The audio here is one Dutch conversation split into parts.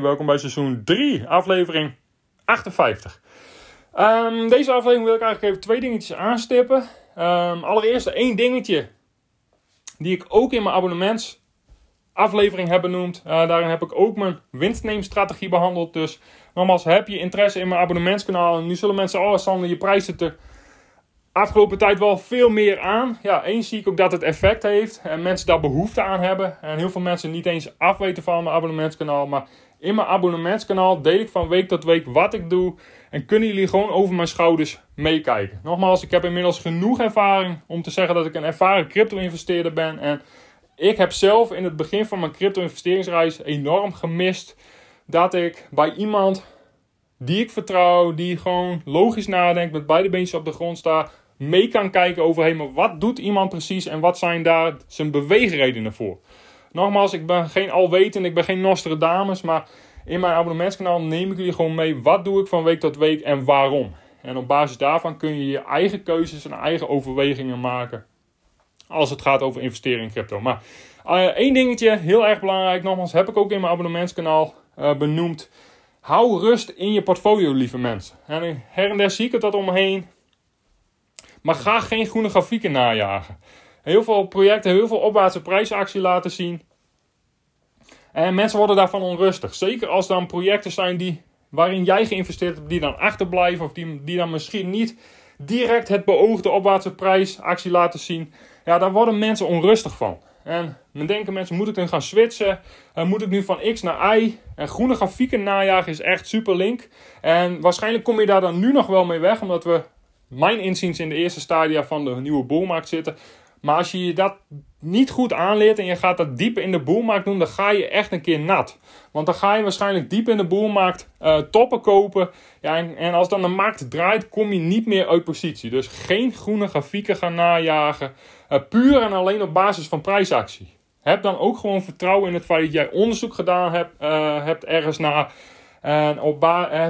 Welkom bij seizoen 3, aflevering 58. Ehm, deze aflevering wil ik eigenlijk even twee dingetjes aanstippen. Um, allereerst één dingetje die ik ook in mijn abonnementsaflevering heb benoemd. Uh, daarin heb ik ook mijn winstneemstrategie behandeld. Dus nogmaals, heb je interesse in mijn abonnementskanaal? En nu zullen mensen, oh Sander, je prijzen te afgelopen tijd wel veel meer aan. Ja, eens zie ik ook dat het effect heeft en mensen daar behoefte aan hebben. En heel veel mensen niet eens afweten van mijn abonnementskanaal. Maar in mijn abonnementskanaal deel ik van week tot week wat ik doe. En kunnen jullie gewoon over mijn schouders meekijken. Nogmaals, ik heb inmiddels genoeg ervaring om te zeggen dat ik een ervaren crypto-investeerder ben. En ik heb zelf in het begin van mijn crypto-investeringsreis enorm gemist dat ik bij iemand die ik vertrouw, die gewoon logisch nadenkt, met beide beentjes op de grond staat, mee kan kijken over maar wat doet iemand precies en wat zijn daar zijn beweegredenen voor. Nogmaals, ik ben geen alwetend, ik ben geen Nostradamus, maar in mijn abonnementskanaal neem ik jullie gewoon mee wat doe ik van week tot week en waarom. En op basis daarvan kun je je eigen keuzes en eigen overwegingen maken als het gaat over investeren in crypto. Maar uh, één dingetje, heel erg belangrijk, nogmaals, heb ik ook in mijn abonnementskanaal uh, benoemd. Hou rust in je portfolio, lieve mensen. En her en der zie ik het dat omheen. Maar ga geen groene grafieken najagen. Heel veel projecten, heel veel opwaartse prijsactie laten zien. En mensen worden daarvan onrustig. Zeker als dan projecten zijn die, waarin jij geïnvesteerd hebt, die dan achterblijven. Of die, die dan misschien niet direct het beoogde opwaartse prijsactie laten zien. Ja, daar worden mensen onrustig van. En dan denken mensen, moet ik dan gaan switchen? Uh, moet ik nu van X naar Y? En groene grafieken najagen is echt super link. En waarschijnlijk kom je daar dan nu nog wel mee weg, omdat we mijn inziens in de eerste stadia van de nieuwe boelmarkt zitten. Maar als je dat niet goed aanleert en je gaat dat diep in de boelmarkt doen, dan ga je echt een keer nat. Want dan ga je waarschijnlijk diep in de boelmarkt uh, toppen kopen. Ja, en, en, als dan de markt draait, kom je niet meer uit positie. Dus geen groene grafieken gaan najagen. Uh, puur en alleen op basis van prijsactie. Heb dan ook gewoon vertrouwen in het feit dat jij onderzoek gedaan hebt, uh, hebt ergens naar. En op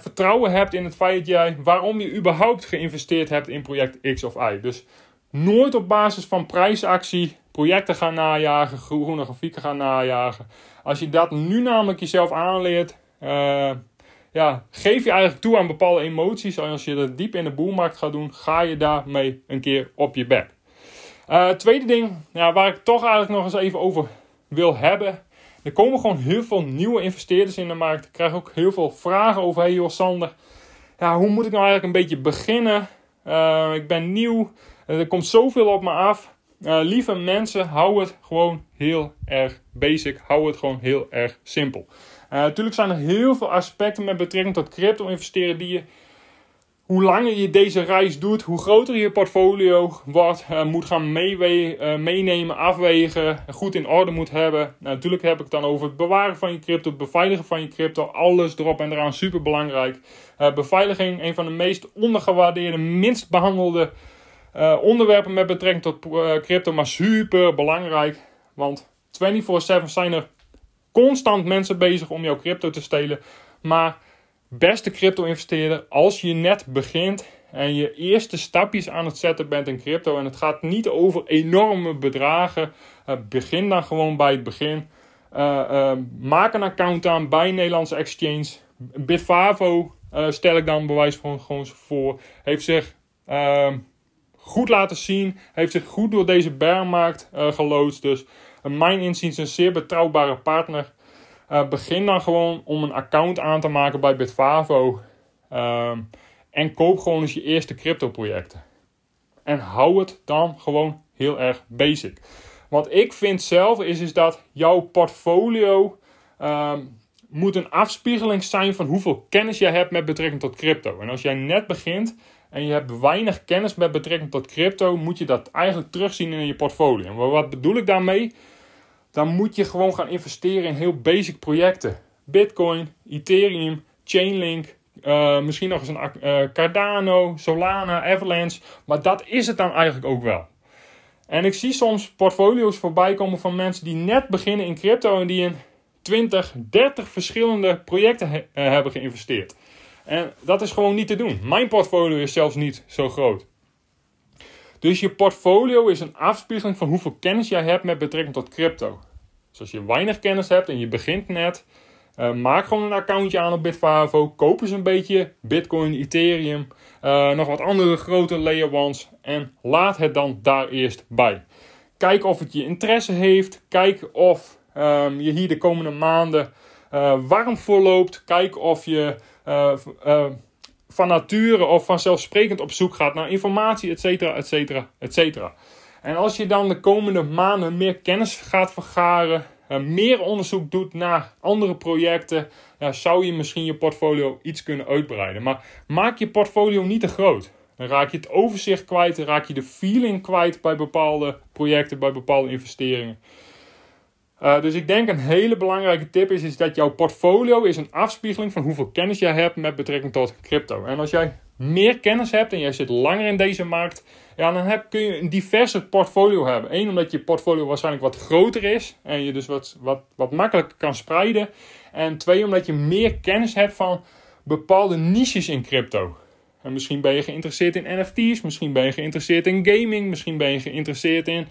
vertrouwen hebt in het feit dat jij waarom je überhaupt geïnvesteerd hebt in project X of Y. Dus nooit op basis van prijsactie projecten gaan najagen, groene grafieken gaan najagen. Als je dat nu namelijk jezelf aanleert, uh, ja, geef je eigenlijk toe aan bepaalde emoties. Als je dat diep in de boelmarkt gaat doen, ga je daarmee een keer op je bek. Uh, tweede ding, ja, waar ik toch eigenlijk nog eens even over wil hebben. Er komen gewoon heel veel nieuwe investeerders in de markt. Ik krijg ook heel veel vragen over, hey joh Sander, ja, hoe moet ik nou eigenlijk een beetje beginnen? Uh, ik ben nieuw, er komt zoveel op me af. Uh, lieve mensen, hou het gewoon heel erg basic. Hou het gewoon heel erg simpel. Uh, natuurlijk zijn er heel veel aspecten met betrekking tot crypto investeren die je, hoe langer je deze reis doet, hoe groter je portfolio wordt, moet gaan meenemen, afwegen, goed in orde moet hebben. natuurlijk heb ik het dan over het bewaren van je crypto, het beveiligen van je crypto, alles erop en eraan super belangrijk. beveiliging, een van de meest ondergewaardeerde, minst behandelde uh, onderwerpen met betrekking tot uh, crypto, maar super belangrijk. Want 24/7 zijn er constant mensen bezig om jouw crypto te stelen. Maar beste crypto-investeerder, als je net begint en je eerste stapjes aan het zetten bent in crypto en het gaat niet over enorme bedragen, uh, begin dan gewoon bij het begin. maak een account aan bij een Nederlandse exchange. Bitfavo stel ik dan bewijs van gewoon voor. Heeft zich ehm, goed laten zien. Heeft zich goed door deze bearmarkt uh, geloodst. Dus uh, mijn inziens een zeer betrouwbare partner. Uh, begin dan gewoon om een account aan te maken bij Bitfavo. Ehm, en koop gewoon eens je eerste crypto projecten. En hou het dan gewoon heel erg basic. Wat ik vind zelf is, is dat jouw portfolio ehm, moet een afspiegeling zijn van hoeveel kennis jij hebt met betrekking tot crypto. En als jij net begint, en je hebt weinig kennis met betrekking tot crypto, moet je dat eigenlijk terugzien in je portfolio. Maar wat bedoel ik daarmee? Dan moet je gewoon gaan investeren in heel basic projecten. Bitcoin, Ethereum, Chainlink, uh, misschien nog eens een uh, Cardano, Solana, Avalanche. Maar dat is het dan eigenlijk ook wel. En ik zie soms portfolio's voorbij komen van mensen die net beginnen in crypto en die in 20, 30 verschillende projecten he uh, hebben geïnvesteerd. En dat is gewoon niet te doen. Mijn portfolio is zelfs niet zo groot. Dus je portfolio is een afspiegeling van hoeveel kennis jij hebt met betrekking tot crypto. Dus als je weinig kennis hebt en je begint net, uh, maak gewoon een accountje aan op Bitfavo. Koop eens een beetje Bitcoin, Ethereum, uh, nog wat andere grote layer ones en laat het dan daar eerst bij. Kijk of het je interesse heeft. Kijk of um, je hier de komende maanden uh, warm voor loopt. Kijk of je van nature of vanzelfsprekend op zoek gaat naar informatie, et cetera, et cetera, et cetera. En als je dan de komende maanden meer kennis gaat vergaren, meer onderzoek doet naar andere projecten, ja, zou je misschien je portfolio iets kunnen uitbreiden. Maar maak je portfolio niet te groot. Dan raak je het overzicht kwijt, raak je de feeling kwijt bij bepaalde projecten, bij bepaalde investeringen. Uh, dus ik denk een hele belangrijke tip is, is dat jouw portfolio is een afspiegeling van hoeveel kennis jij hebt met betrekking tot crypto. En als jij meer kennis hebt en jij zit langer in deze markt, ja, dan heb, kun je een diverse portfolio hebben. Eén, omdat je portfolio waarschijnlijk wat groter is en je dus wat, wat, wat makkelijker kan spreiden. En twee, omdat je meer kennis hebt van bepaalde niches in crypto. En misschien ben je geïnteresseerd in NFT's, misschien ben je geïnteresseerd in gaming, misschien ben je geïnteresseerd in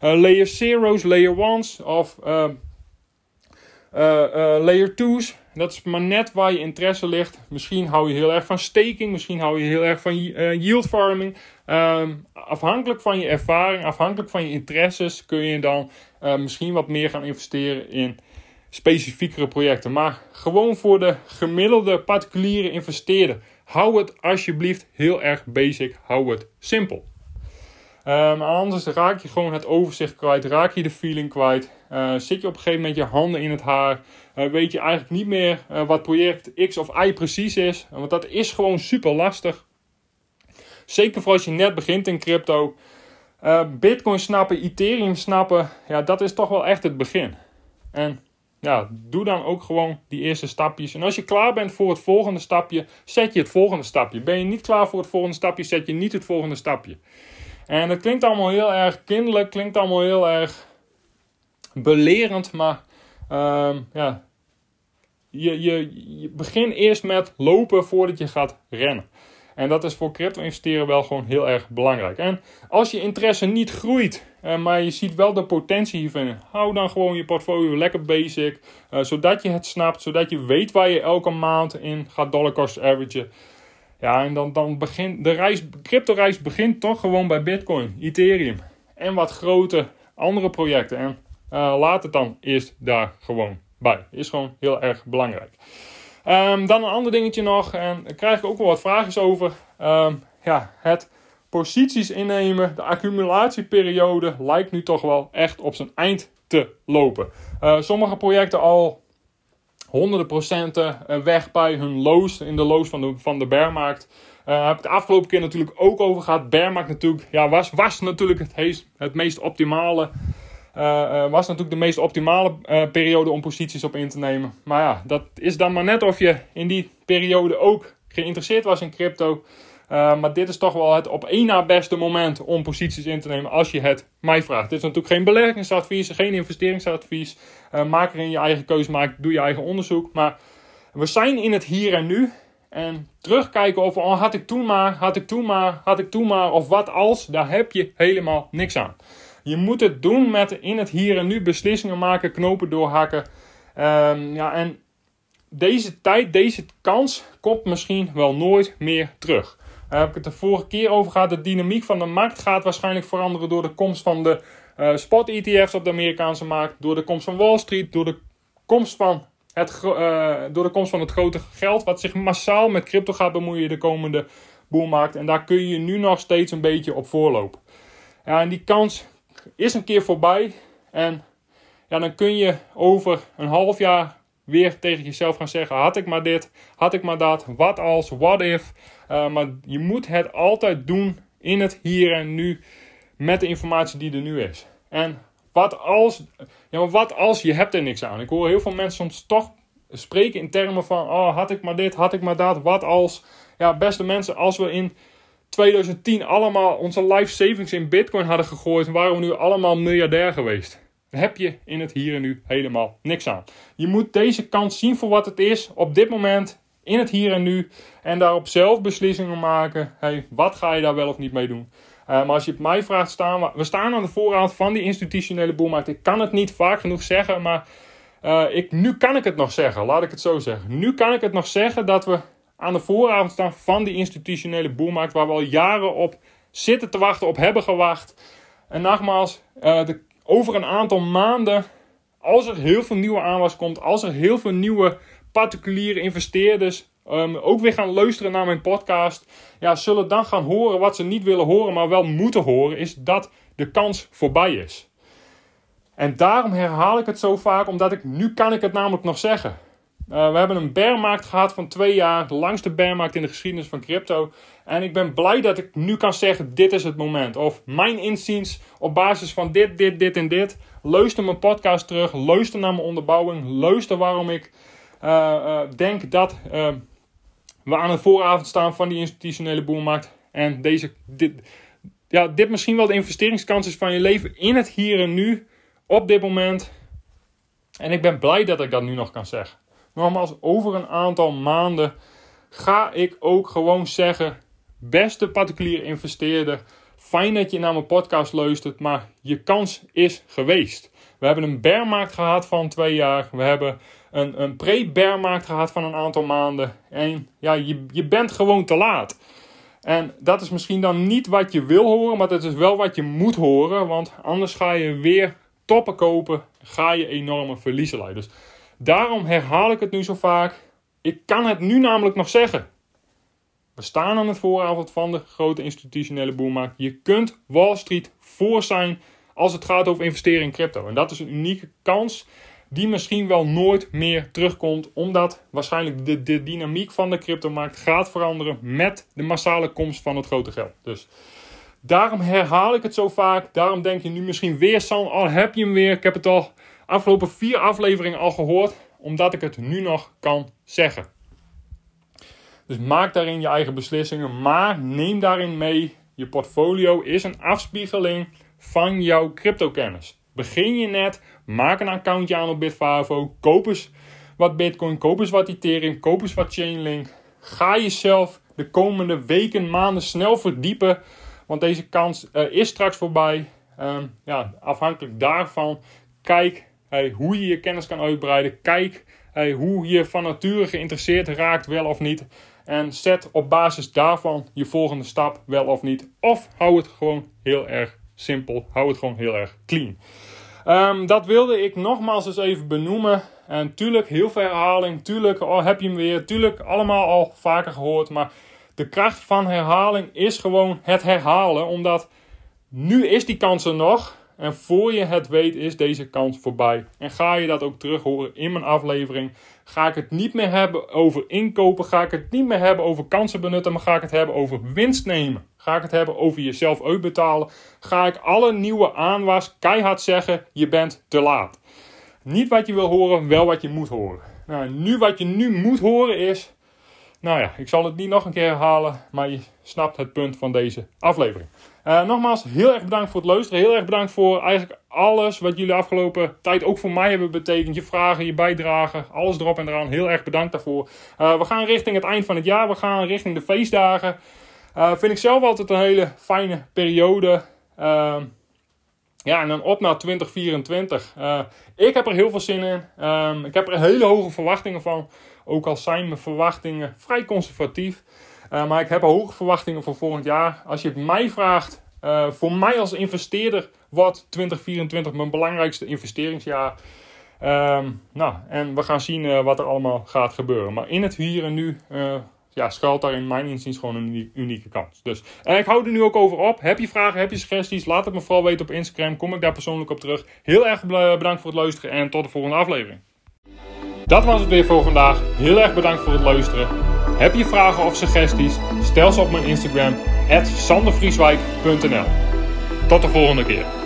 layer zeros, layer ones of uh, uh, layer twos. Dat is maar net waar je interesse ligt. Misschien hou je heel erg van staking, misschien hou je heel erg van yield farming. Um, afhankelijk van je ervaring, afhankelijk van je interesses, kun je dan misschien wat meer gaan investeren in specifiekere projecten. Maar gewoon voor de gemiddelde particuliere investeerder, hou het alsjeblieft heel erg basic, hou het simpel. Um, anders raak je gewoon het overzicht kwijt, raak je de feeling kwijt. Uh, zit je op een gegeven moment je handen in het haar, uh, weet je eigenlijk niet meer uh, wat project X of Y precies is. Want dat is gewoon super lastig. Zeker voor als je net begint in crypto. Bitcoin snappen, Ethereum snappen, ja, dat is toch wel echt het begin. En ja, doe dan ook gewoon die eerste stapjes. En als je klaar bent voor het volgende stapje, zet je het volgende stapje. Ben je niet klaar voor het volgende stapje, zet je niet het volgende stapje. En het klinkt allemaal heel erg kinderlijk, klinkt allemaal heel erg belerend, maar um, ja, je, je, begint eerst met lopen voordat je gaat rennen. En dat is voor crypto investeren wel gewoon heel erg belangrijk. En als je interesse niet groeit, uh, maar je ziet wel de potentie hiervan, hou dan gewoon je portfolio lekker basic. Uh, zodat je het snapt, zodat je weet waar je elke maand in gaat dollar cost average. Ja, en dan, dan begint de reis, crypto-reis begint toch gewoon bij Bitcoin, Ethereum en wat grote andere projecten. En uh, laat het dan eerst daar gewoon bij. Is gewoon heel erg belangrijk. Um, dan een ander dingetje nog, en daar krijg ik ook wel wat vragen over. Um, ja, het posities innemen, de accumulatieperiode lijkt nu toch wel echt op zijn eind te lopen. Uh, sommige projecten al honderden procenten eh, weg bij hun loos, in de loos van de, van de bearmarkt. Uh, heb ik de afgelopen keer natuurlijk ook over gehad. Bearmarkt natuurlijk, ja, was, was natuurlijk het, het meest optimale. Uh, was natuurlijk de meest optimale periode om posities op in te nemen. Maar ja, dat is dan maar net of je in die periode ook geïnteresseerd was in crypto. Uh, maar dit is toch wel het op één na beste moment om posities in te nemen als je het mij vraagt. Dit is natuurlijk geen beleggingsadvies, geen investeringsadvies. Uh, maak erin je eigen keuze, maak, doe je eigen onderzoek. Maar we zijn in het hier en nu. En terugkijken of oh, had ik toen maar, had ik toen maar, had ik toen maar of wat als, daar heb je helemaal niks aan. Je moet het doen met in het hier en nu beslissingen maken, knopen doorhakken. Um, ja, en deze tijd, deze kans komt misschien wel nooit meer terug. Daar heb ik het de vorige keer over gehad. De dynamiek van de markt gaat waarschijnlijk veranderen door de komst van de uh, spot-ETF's op de Amerikaanse markt. Door de komst van Wall Street. Door de komst van het, uh, door de komst van het grote geld. Wat zich massaal met crypto gaat bemoeien de komende boelmarkt. En daar kun je nu nog steeds een beetje op voorlopen. Ja, en die kans is een keer voorbij. En ja, dan kun je over een half jaar weer tegen jezelf gaan zeggen: had ik maar dit, had ik maar dat, wat als, what if. Uh, maar je moet het altijd doen in het hier en nu met de informatie die er nu is. En wat als, ja, wat als je hebt er niks aan? Ik hoor heel veel mensen soms toch spreken in termen van: oh, had ik maar dit, had ik maar dat, wat als. Ja, beste mensen, als we in 2010 allemaal onze life savings in Bitcoin hadden gegooid, waren we nu allemaal miljardair geweest. heb je in het hier en nu helemaal niks aan. Je moet deze kans zien voor wat het is op dit moment, in het hier en nu. En daarop zelf beslissingen maken. Hey, wat ga je daar wel of niet mee doen? Uh, maar als je het mij vraagt, staan we, we staan aan de voorraad van die institutionele boelmarkt. Ik kan het niet vaak genoeg zeggen, maar uh, ik, nu kan ik het nog zeggen. Laat ik het zo zeggen. Nu kan ik het nog zeggen dat we aan de vooravond staan van die institutionele boelmarkt, waar we al jaren op zitten te wachten, op hebben gewacht. En nogmaals, uh, de, over een aantal maanden, als er heel veel nieuwe aanwas komt, als er heel veel nieuwe particuliere investeerders um, ook weer gaan luisteren naar mijn podcast, ja, zullen dan gaan horen wat ze niet willen horen, maar wel moeten horen, is dat de kans voorbij is. En daarom herhaal ik het zo vaak, omdat ik nu kan ik het namelijk nog zeggen. Uh, we hebben een bearmarkt gehad van twee jaar, de langste bearmarkt in de geschiedenis van crypto. En ik ben blij dat ik nu kan zeggen: dit is het moment. Of mijn inziens op basis van dit, dit, dit en dit. Luister mijn podcast terug, luister naar mijn onderbouwing, luister waarom ik denk dat we aan de vooravond staan van die institutionele boelmarkt. En deze, dit, ja, dit misschien wel de investeringskans is van je leven in het hier en nu, op dit moment. En ik ben blij dat ik dat nu nog kan zeggen. Nogmaals, over een aantal maanden ga ik ook gewoon zeggen: beste particuliere investeerder, fijn dat je naar mijn podcast luistert, maar je kans is geweest. We hebben een bearmarkt gehad van twee jaar. We hebben een, een pre-bearmarkt gehad van een aantal maanden. En ja, je, je bent gewoon te laat. En dat is misschien dan niet wat je wil horen, maar dat is wel wat je moet horen. Want anders ga je weer toppen kopen, ga je enorme verliezen leiden. Dus Daarom herhaal ik het nu zo vaak. Ik kan het nu namelijk nog zeggen. We staan aan het vooravond van de grote institutionele boelmarkt. Je kunt Wall Street voor zijn als het gaat over investeren in crypto. En dat is een unieke kans die misschien wel nooit meer terugkomt, omdat waarschijnlijk de, de dynamiek van de cryptomarkt gaat veranderen met de massale komst van het grote geld. Dus daarom herhaal ik het zo vaak. Daarom denk je nu misschien weer, San, al heb je hem weer. Ik heb het al afgelopen vier afleveringen al gehoord, omdat ik het nu nog kan zeggen. Dus maak daarin je eigen beslissingen, maar neem daarin mee. Je portfolio is een afspiegeling van jouw cryptokennis. Begin je net, maak een accountje aan op Bitfavo, koop eens wat Bitcoin, koop eens wat Ethereum, koop eens wat Chainlink. Ga jezelf de komende weken, maanden snel verdiepen, want deze kans uh, is straks voorbij. Um, ja, afhankelijk daarvan, kijk Hey, hoe je je kennis kan uitbreiden. Kijk hey, hoe je van nature geïnteresseerd raakt, wel of niet. En zet op basis daarvan je volgende stap, wel of niet. Of hou het gewoon heel erg simpel. Hou het gewoon heel erg clean. Um, dat wilde ik nogmaals eens even benoemen. En tuurlijk, heel veel herhaling. Tuurlijk, oh, heb je hem weer. Tuurlijk, allemaal al vaker gehoord. Maar de kracht van herhaling is gewoon het herhalen. Omdat nu is die kans er nog. En voor je het weet is deze kans voorbij. En ga je dat ook terug horen in mijn aflevering. Ga ik het niet meer hebben over inkopen. Ga ik het niet meer hebben over kansen benutten. Maar ga ik het hebben over winst nemen. Ga ik het hebben over jezelf uitbetalen. Ga ik alle nieuwe aanwas keihard zeggen. Je bent te laat. Niet wat je wil horen, wel wat je moet horen. Nou, nu wat je nu moet horen is. Nou ja, ik zal het niet nog een keer herhalen. Maar je snapt het punt van deze aflevering. Uh, nogmaals, heel erg bedankt voor het luisteren. Heel erg bedankt voor eigenlijk alles wat jullie afgelopen tijd ook voor mij hebben betekend. Je vragen, je bijdragen, alles erop en eraan. Heel erg bedankt daarvoor. Uh, we gaan richting het eind van het jaar. We gaan richting de feestdagen. Uh, vind ik zelf altijd een hele fijne periode. Ehm, ja, en dan op naar 2024. ik heb er heel veel zin in. Um, ik heb er hele hoge verwachtingen van. Ook al zijn mijn verwachtingen vrij conservatief. Uh, maar ik heb hoge verwachtingen voor volgend jaar. Als je het mij vraagt, voor mij als investeerder wordt 2024 mijn belangrijkste investeringsjaar. Um, nou, en we gaan zien wat er allemaal gaat gebeuren. Maar in het hier en nu ja, schuilt daar in mijn inziens gewoon een unieke kans. Dus ik hou er nu ook over op. Heb je vragen, heb je suggesties? Laat het me vooral weten op Instagram. Kom ik daar persoonlijk op terug. Heel erg bedankt voor het luisteren en tot de volgende aflevering. Dat was het weer voor vandaag. Heel erg bedankt voor het luisteren. Heb je vragen of suggesties? Stel ze op mijn Instagram, sandervrieswijk.nl. Tot de volgende keer.